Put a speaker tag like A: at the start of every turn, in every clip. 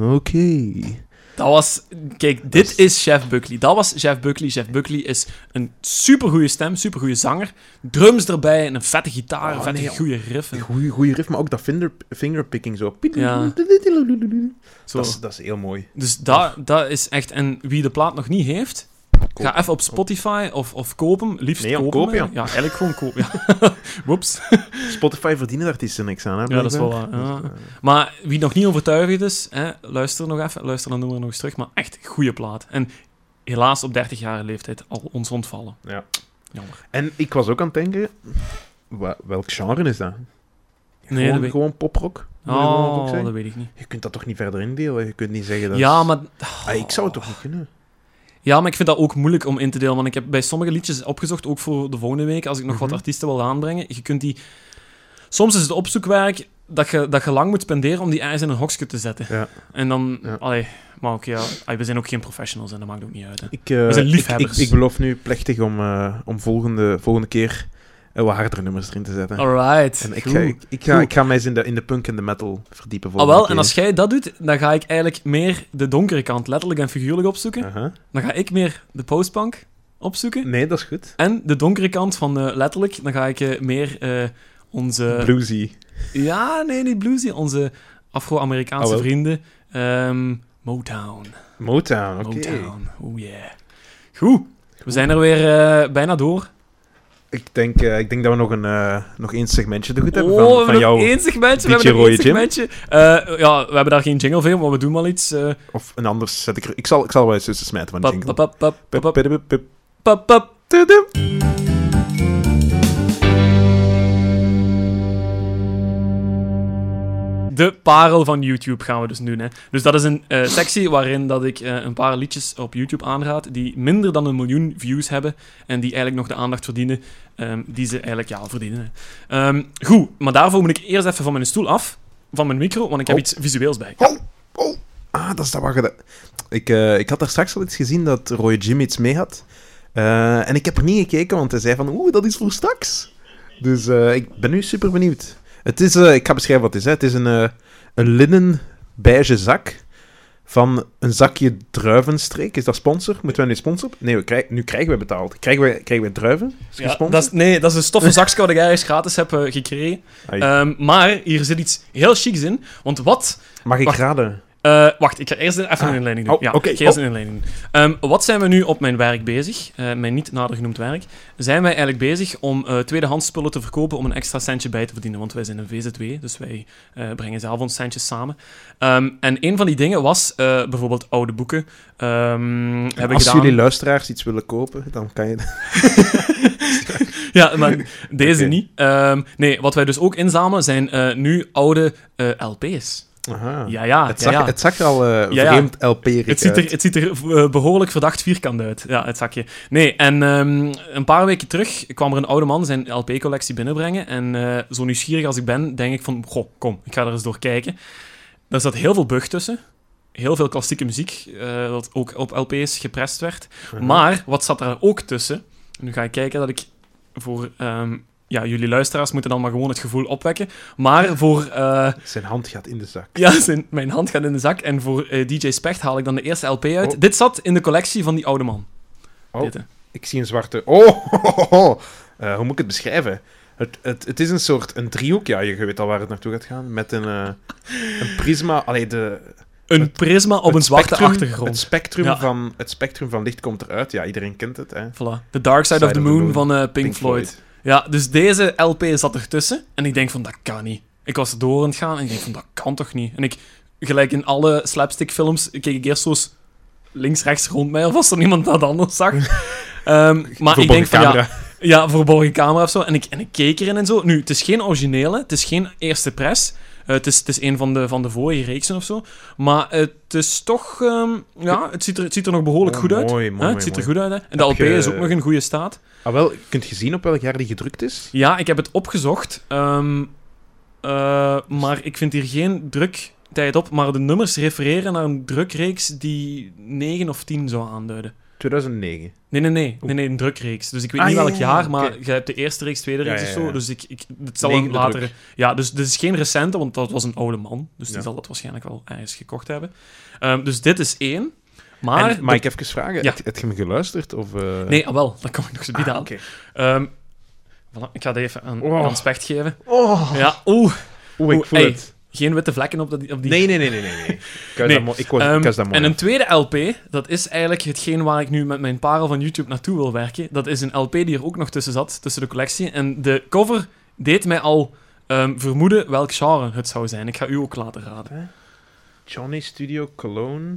A: Oké.
B: Dat was... Kijk, dit
A: is-
B: is Chef Buckley. Dat was Chef Buckley. Chef Buckley is een supergoeie stem, supergoeie zanger. Drums erbij en een vette gitaar,
A: Oh,
B: een vette
A: nee,
B: goede riff. en
A: Goeie, goeie riff, maar ook dat finger, fingerpicking zo.
B: Ja. Zo.
A: Dat, is, dat is heel mooi.
B: Dus dat, dat is echt... En wie de plaat nog niet heeft, Ga even op Spotify of, of koop hem. Liefst
A: Nee,
B: kopen.
A: kopen, ja.
B: ja. eigenlijk gewoon kopen. Ja. Woeps.
A: Spotify verdienen artiesten niks aan, hè?
B: Ja, dat is wel ja.
A: Dus, eh,
B: Maar wie nog niet overtuigd is, hè, luister nog even. Luister dan nummer nog eens terug. Maar echt goede plaat. En helaas op 30 jaar leeftijd al ons ontvallen.
A: Ja.
B: Jammer.
A: En ik was ook aan het denken, welk genre is dat?
B: Nee,
A: gewoon,
B: dat weet-
A: gewoon poprock?
B: Oh, dat weet ik niet.
A: Je kunt dat toch niet verder indelen? Je kunt niet zeggen dat...
B: Ja, maar...
A: Ah, ik zou het toch niet kunnen?
B: Ja, maar ik vind dat ook moeilijk om in te delen. Want ik heb bij sommige liedjes opgezocht, ook voor de volgende week, als ik nog wat
A: Mhm.
B: artiesten wil aanbrengen. Je kunt die... Soms is het opzoekwerk dat je, dat je lang moet spenderen om die ergens in een hokje te zetten.
A: Ja.
B: En dan...
A: Ja.
B: Allee, maar ook ja, we zijn ook geen professionals en dat maakt ook niet uit. Hè.
A: Ik, eh,
B: We zijn liefhebbers.
A: Ik, ik, beloof nu plechtig om, eh, om volgende, volgende keer wat hardere nummers erin te zetten.
B: Alright.
A: En ik ga, ik, ik ga,
B: Goed.
A: ik ga mij eens in de, in de punk en de metal verdiepen.
B: Ah, wel, en als jij dat doet, dan ga ik eigenlijk meer de donkere kant, letterlijk en figuurlijk, opzoeken. Dan ga ik meer de postpunk opzoeken.
A: Nee, dat is goed.
B: En de donkere kant van letterlijk, dan ga ik eh, meer eh, onze...
A: Bluesy.
B: Ja, nee, niet bluesy. Onze Afro-Amerikaanse
A: wel.
B: vrienden. Ehm, Motown.
A: Motown, oké.
B: Motown. Oh yeah. Goed. We zijn er weer eh, bijna door.
A: Ik denk, eh, ik denk dat we nog, een, eh, nog één segmentje te goed hebben
B: oh,
A: van,
B: we
A: van
B: hebben
A: jou.
B: nog één segmentje. We hebben nog één segmentje. Eh, ja, we hebben daar geen jingle voor, maar we doen wel iets.
A: Of een anders zet ik er... Ik zal, ik zal wel eens tussen smijten van jingle.
B: De parel van YouTube gaan we dus doen. Hè. Dus dat is een eh, sectie waarin dat ik eh, een paar liedjes op YouTube aanraad die minder dan een miljoen views hebben en die eigenlijk nog de aandacht verdienen ehm, die ze eigenlijk ja, verdienen. Hè. Ehm, goed, maar daarvoor moet ik eerst even van mijn stoel af, van mijn micro, want ik heb
A: Oh.
B: iets visueels bij.
A: Oh, oh. Ah, dat is dat wat je... Ik, eh, ik had daar straks al iets gezien dat Roy Jim iets mee had. En ik heb er niet gekeken, want hij zei van... Oeh, dat is voor straks. Dus ik ben nu super benieuwd. Het is... eh, ik ga beschrijven wat het is. Hè. Het is een, eh, een linnen beige zak van een zakje druivenstreek. Is dat sponsor? Moeten wij nu sponsor? Nee, we krijgen, nu krijgen we betaald. Krijgen we, krijgen we druiven? Is
B: Ja, dat is, nee, dat is een stoffen zakje wat ik ergens gratis heb eh, gekregen. Ehm, maar hier zit iets heel chics in. Want wat
A: Mag ik
B: wacht.
A: raden?
B: Eh, wacht, ik ga eerst even
A: Ah.
B: een inleiding doen.
A: Oh,
B: ja, ik ga eerst
A: Oh.
B: een inleiding doen. Wat zijn we nu op mijn werk bezig? Eh, mijn niet nader genoemd werk. Zijn wij eigenlijk bezig om eh tweedehands spullen te verkopen om een extra centje bij te verdienen? Want wij zijn een VZW, dus wij brengen zelf ons centjes samen. Ehm, en een van die dingen was bijvoorbeeld oude boeken. Ehm
A: Als
B: gedaan.
A: jullie luisteraars iets willen kopen, dan kan je...
B: Ja, maar deze niet. Ehm, nee, wat wij dus ook inzamelen zijn nu oude LP's.
A: Aha.
B: Ja, ja,
A: Het
B: ja,
A: zag,
B: ja.
A: het zag er al eh
B: Ja, ja.
A: vreemd LP-rig
B: Het ziet, er,
A: uit.
B: het ziet er eh, behoorlijk verdacht vierkant uit, ja, het zakje. Nee, en ehm, een paar weken terug kwam er een oude man zijn LP-collectie binnenbrengen. En eh, zo nieuwsgierig als ik ben, denk ik van, goh, kom, ik ga er eens door kijken. Daar zat heel veel bug tussen. Heel veel klassieke muziek, eh, dat ook op LP's geprest werd. Maar, wat zat er ook tussen? Nu ga ik kijken dat ik voor... ehm, ja, jullie luisteraars moeten dan maar gewoon het gevoel opwekken. Maar voor... eh,
A: Zijn hand gaat in de zak.
B: ja, zijn, mijn hand gaat in de zak. En voor eh, DJ Specht haal ik dan de eerste LP uit.
A: Oh.
B: Dit zat in de collectie van die oude man.
A: Oh.
B: Dit.
A: Ik zie een zwarte... Oh! Eh, hoe moet ik het beschrijven? Het, het, het is een soort een driehoek. Ja, je weet al waar het naartoe gaat gaan. Met een, een prisma... Allee, de,
B: Een
A: Het-
B: prisma op een zwarte
A: spectrum-
B: achtergrond.
A: Het spectrum,
B: Ja.
A: van, het spectrum van licht komt eruit. Ja, iedereen kent het. Hè.
B: Voilà. The Dark Side, of the Moon van Pink, Floyd. Ja, dus deze LP zat ertussen. En ik denk van, dat kan niet. Ik was er door aan het gaan en ik denk van, dat kan toch niet? En ik, gelijk in alle slapstick-films, keek ik eerst zo eens links-rechts rond mij, of als er niemand dat anders zag. Ehm, maar ik denk van, ja,
A: camera.
B: Ja, verborgen camera of zo. En ik, en ik keek erin en zo. Nu, het is geen originele, het is geen eerste pres. Eh, het, is, het is een van de, van de vorige reeksen of zo. Maar het is toch... ehm, ja, het ziet, er, het ziet er nog behoorlijk
A: Oh,
B: goed uit.
A: mooi,
B: Hè, het ziet er
A: mooi.
B: goed uit. Hè? En de
A: Heb
B: LP
A: je-
B: is ook nog in goede staat.
A: Ah, wel, kunt je zien op welk jaar die gedrukt is?
B: Ja, ik heb het opgezocht. ehm, eh, maar ik vind hier geen druktijd op. Maar de nummers refereren naar een drukreeks die 9 of 10 zou aanduiden.
A: 2009.
B: Nee, nee, nee. nee, nee een drukreeks. Dus ik weet
A: Ah,
B: niet welk
A: ja, ja,
B: jaar, maar je hebt de eerste reeks, tweede reeks
A: ja,
B: of zo. Dus ik, ik, het zal een latere... Ja, dus dit is geen recente, want dat was een oude man. Dus die zal dat waarschijnlijk wel ergens gekocht hebben. Ehm, dus dit is één. Maar...
A: en, mag ik even vragen?
B: Ja.
A: Heb, je me geluisterd? Of, eh?
B: Nee, ah, wel. Dat kom ik nog zo bieden
A: Ah,
B: aan. Ehm, voilà, ik ga dat even aan,
A: Oh.
B: aan Specht geven.
A: Oh,
B: Ja, oeh.
A: Oeh, ik voel het.
B: Geen witte vlekken op, dat, op die...
A: Nee, nee, nee, nee, nee. nee. Ik was
B: Nee.
A: dat ik was,
B: Ehm,
A: ik was dat mooi.
B: en een tweede LP, dat is eigenlijk hetgeen waar ik nu met mijn parel van YouTube naartoe wil werken. Dat is een LP die er ook nog tussen zat, tussen de collectie. En de cover deed mij al ehm, vermoeden welk genre het zou zijn. Ik ga u ook laten raden.
A: Johnny Studio Cologne.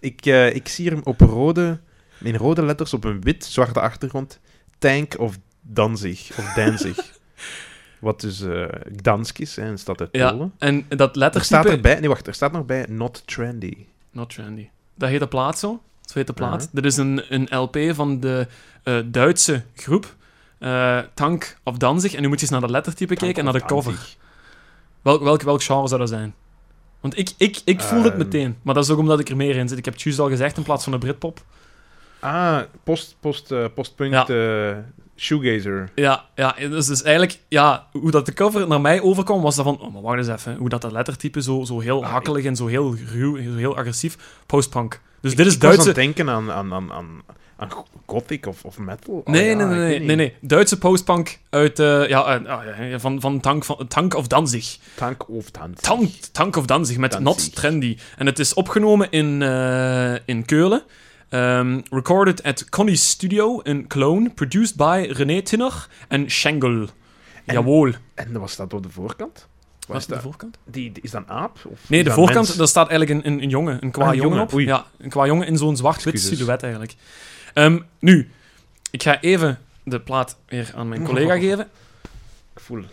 A: ik, eh, ik zie hem op rode, in rode letters op een wit-zwarte achtergrond. Tank of Danzig. Of Danzig. Wat dus eh Gdansk is, hè, en staat uit
B: Ja,
A: Polen.
B: En dat
A: Er
B: lettertype...
A: staat erbij, nee wacht, er staat nog bij Not Trendy.
B: Not trendy. Dat heet de plaat zo. Zo heet de plaat.
A: Ja.
B: Dit is een, een LP van de eh, Duitse groep eh, Tank of Danzig. En nu moet je eens naar dat lettertype kijken en naar de cover. Welk, welk, welk genre zou dat zijn? Want ik, ik, ik voel het
A: Ehm.
B: meteen. Maar dat is ook omdat ik er meer in zit. Ik heb het juist al gezegd in plaats van een Britpop.
A: Ah, post, post, postpunk
B: Ja.
A: eh, shoegazer.
B: Ja, ja dus, dus eigenlijk, ja, hoe dat de cover naar mij overkwam, was dat van, oh, maar wacht eens even, hoe dat, dat lettertype zo, zo heel
A: Ah,
B: hakkelig en zo heel ruw, zo heel agressief, postpunk. Dus
A: Ik-
B: dit is
A: ik was aan
B: Duitse...
A: het denken aan, aan, aan, aan, aan gothic of, of metal. Oh,
B: Nee,
A: ja,
B: nee, nee, nee, nee. Duitse postpunk uit, eh, ja, eh, ah, van, van, Tank, van Tank of Danzig.
A: Tank of Danzig.
B: Tank, Tank of Danzig met
A: Danzig.
B: Not Trendy. En het is opgenomen in, eh, in Keulen. Ehm, recorded at Connie's Studio in Cologne. Produced by René Tinner en Schengel.
A: En-
B: Jawohl.
A: En was dat op de voorkant? Was
B: is de
A: dat,
B: voorkant?
A: die, die- is dat een aap? Of
B: Nee, de voorkant,
A: mens?
B: daar staat eigenlijk een, een, een jongen, een qua
A: Ah,
B: jongen op.
A: oei.
B: Ja, een qua jongen in zo'n zwart-wit silhouet eigenlijk. Ehm, nu, ik ga even de plaat weer aan mijn collega
A: Oh.
B: geven.
A: Ik voel...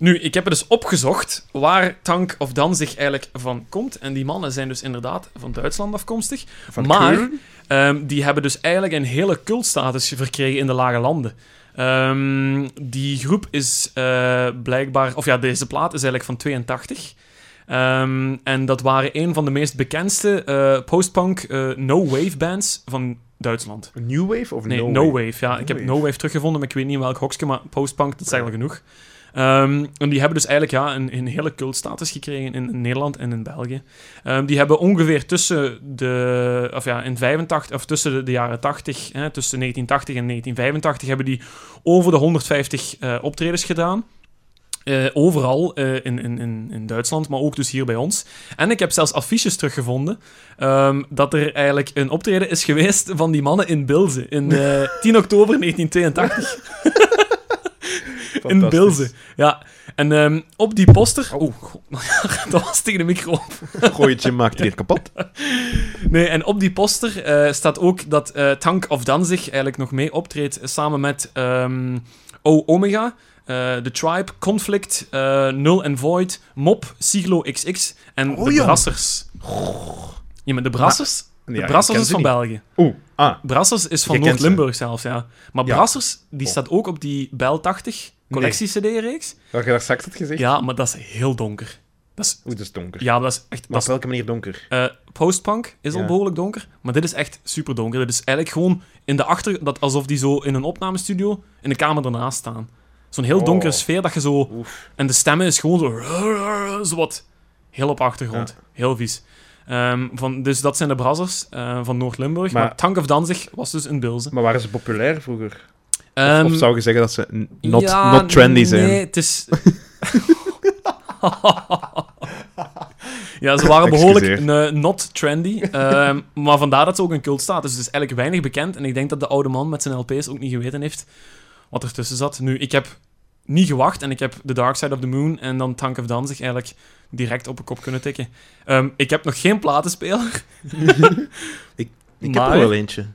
B: Nu, ik heb het dus opgezocht waar Tank of Danzig eigenlijk van komt. En die mannen zijn dus inderdaad van Duitsland afkomstig.
A: Van
B: Maar-? Ehm, die hebben dus eigenlijk een hele cultstatus verkregen in de lage landen. Ehm, die groep is eh, blijkbaar... Of ja, deze plaat is eigenlijk van 82. Ehm, en dat waren een van de meest bekendste eh, postpunk eh, no-wave bands van Duitsland.
A: New Wave of
B: Nee,
A: No,
B: No
A: Wave?
B: Wave. Ja, ik heb. No Wave teruggevonden, maar ik weet niet in welk hokje, maar postpunk, dat is eigenlijk genoeg. Ehm, en die hebben dus eigenlijk ja, een, een hele cultstatus gekregen in Nederland en in België. Ehm, die hebben ongeveer tussen de, of ja, in 85, of tussen de, jaren 80, hè, tussen 1980 en 1985, hebben die over de 150 eh, optredens gedaan. Eh, overal eh, in, in, in, Duitsland, maar ook dus hier bij ons. En ik heb zelfs affiches teruggevonden ehm, dat er eigenlijk een optreden is geweest van die mannen in Bilze in eh, 10 oktober 1982. in
A: Fantastisch.
B: Bilze, ja. En ehm, op die poster...
A: Oh.
B: God, dat was tegen de micro.
A: Gooitje maakt hier kapot.
B: Nee, en op die poster eh, staat ook dat eh, Tank of Danzig eigenlijk nog mee optreedt samen met ehm, O Omega, eh The Tribe, Conflict, eh, Null and Void, Mop, Siglo XX en
A: Oh,
B: de. Brassers. Ja, maar de Brassers, de Brassers is van
A: niet.
B: België.
A: Oeh, ah.
B: Brassers is van. Noord-Limburg zelfs, ja. Maar
A: Ja.
B: Brassers, die
A: Oh.
B: staat ook op die Bel 80 collectie-CD-reeks.
A: Wat je daar straks had gezegd?
B: Ja, maar dat is heel donker. Dat is,
A: Oeh, dat is donker.
B: ja, dat is echt...
A: Maar
B: Dat
A: op welke manier donker?
B: eh, postpunk is al behoorlijk donker, maar dit is echt super donker. Dit is eigenlijk gewoon in de achter... Dat, alsof die zo in een opnamestudio in de kamer ernaast staan. Zo'n heel
A: Oh.
B: donkere sfeer dat je zo...
A: Oef.
B: En de stemmen is gewoon zo... Zo wat... Heel op achtergrond. Heel vies. Ehm, van, dus dat zijn de Brazzers eh, van Noord-Limburg. Maar,
A: Maar-
B: Tank of Danzig was dus in Bilze.
A: Maar waren ze populair vroeger? Of,
B: Ehm,
A: of zou je zeggen dat ze not,
B: ja,
A: not trendy zijn?
B: Nee, het is... ja, ze waren behoorlijk eh, not trendy. ehm, maar vandaar dat ze ook een cult staat. Dus het is eigenlijk weinig bekend. En ik denk dat de oude man met zijn LP's ook niet geweten heeft wat er tussen zat. Nu, ik heb niet gewacht en ik heb The Dark Side of the Moon en dan Tank of Danzig eigenlijk direct op een kop kunnen tikken. Ehm, ik heb nog geen platenspeler.
A: Ik
B: Maar-
A: heb er wel eentje.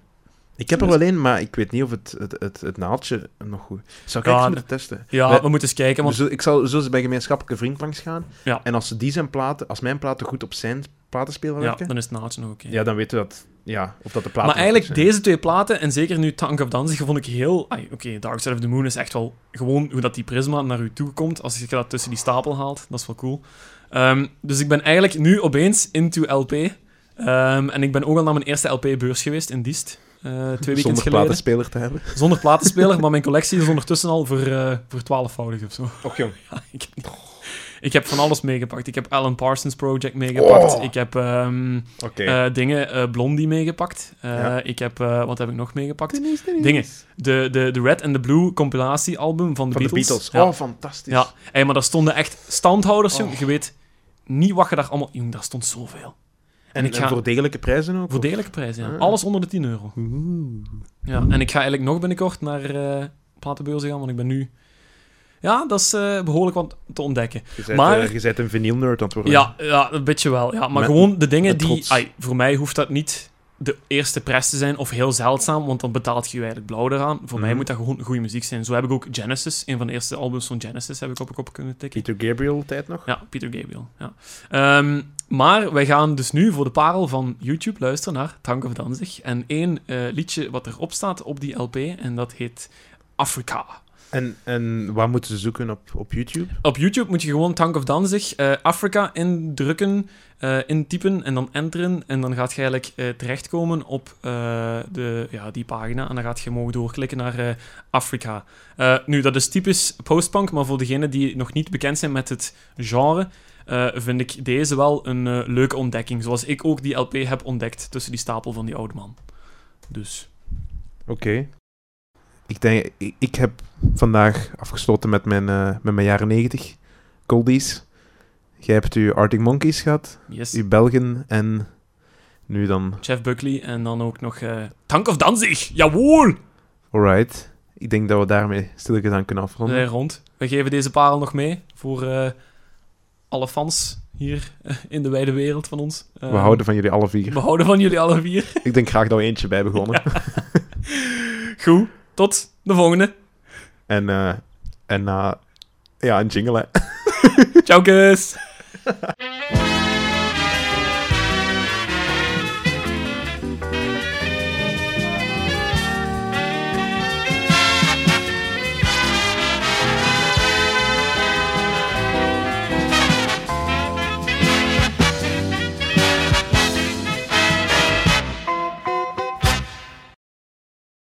A: Ik heb er wel een, maar ik weet niet of het, het, het, het naaldje nog goed Zou ik
B: Ja,
A: moeten testen?
B: Ja,
A: We-
B: we moeten eens kijken. Want
A: ik zal zo bij gemeenschappelijke vriend langs gaan.
B: Ja.
A: En als, ze die zijn platen, als mijn platen goed op zijn platenspeler
B: ja,
A: werken,
B: dan is het naaldje nog oké.
A: ja, dan weten we dat, ja, of dat de platen
B: Maar eigenlijk, deze twee platen, en zeker nu Tank of Danzig, vond ik heel... Oké, Dark Side of the Moon is echt wel gewoon hoe dat die prisma naar u toe komt, als je dat tussen die stapel haalt. Dat is wel cool. Ehm, dus ik ben eigenlijk nu opeens into LP. Ehm, en ik ben ook al naar mijn eerste LP-beurs geweest in Diest. Eh, twee weekends
A: Zonder
B: geleden.
A: platenspeler te hebben.
B: Zonder platenspeler, maar mijn collectie is ondertussen al voor, eh voor twaalfvoudig of zo.
A: Och jong.
B: Ja, ik, heb, ik heb van alles meegepakt. Ik heb Alan Parsons Project meegepakt.
A: Oh.
B: Ik heb ehm,
A: Oké.
B: eh, dingen, eh, Blondie meegepakt. Eh,
A: Ja.
B: Ik heb, eh, wat heb ik nog meegepakt? Dingen. De, de, de Red and the Blue compilatiealbum van de
A: Van de
B: Beatles.
A: Beatles.
B: Ja.
A: Oh, fantastisch.
B: Ja, hey, maar daar stonden echt standhouders, jong.
A: Oh.
B: Je weet niet wat je daar allemaal... Jong, daar stond zoveel.
A: En,
B: ik ga-
A: voor degelijke prijzen ook?
B: Voor degelijke prijzen, ja.
A: Ah.
B: Alles onder de 10 euro.
A: Oeh.
B: Ja, en ik ga eigenlijk nog binnenkort naar eh platenbeurzen gaan, want ik ben nu... Ja, dat is eh, behoorlijk wat te ontdekken.
A: Je bent,
B: Maar-
A: eh, je bent een vinyl nerd aan het worden.
B: Ja, ja, een beetje wel. Ja. Maar
A: Met-
B: gewoon de dingen die... Ai, voor mij hoeft dat niet de eerste prijs te zijn, of heel zeldzaam, want dan betaalt je je eigenlijk blauw eraan. Voor mij
A: Mhm.
B: moet dat gewoon goede muziek zijn. Zo heb ik ook Genesis, een van de eerste albums van Genesis, heb ik op kop kunnen tikken.
A: Peter Gabriel tijd nog?
B: Ja, Peter Gabriel. Ja. Ehm, maar wij gaan dus nu voor de parel van YouTube luisteren naar Tank of Danzig. En één eh, liedje wat erop staat op die LP, en dat heet Afrika.
A: En, en waar moeten ze zoeken op, op YouTube?
B: Op YouTube moet je gewoon Tank of Danzig, eh Afrika indrukken, eh intypen en dan enteren. En dan gaat je eigenlijk eh, terechtkomen op de, ja, die pagina. En dan gaat je mogen doorklikken naar Afrika. Nu, dat is typisch postpunk, maar voor degenen die nog niet bekend zijn met het genre, vind ik deze wel een leuke ontdekking. Zoals ik ook die LP heb ontdekt tussen die stapel van die oude man. Dus,
A: Oké. Ik denk, ik, ik heb vandaag afgesloten met mijn, eh, met mijn jaren 90 Goldies. Jij hebt uw Arctic Monkeys gehad,
B: yes.
A: uw Belgen en nu dan.
B: Jeff Buckley en dan ook nog eh, Tank of Danzig. Jawohl!
A: Alright. Ik denk dat we daarmee stilletjes aan kunnen afronden.
B: zijn rond. We geven deze parel nog mee voor eh, alle fans hier eh, in de wijde wereld van ons.
A: We
B: Ehm,
A: houden van jullie alle vier.
B: we houden van jullie alle vier.
A: Ik denk graag dat we eentje bij begonnen.
B: Goed, tot de volgende.
A: En, eh en na... ja, een jingle, hè.
B: Ciao, kus!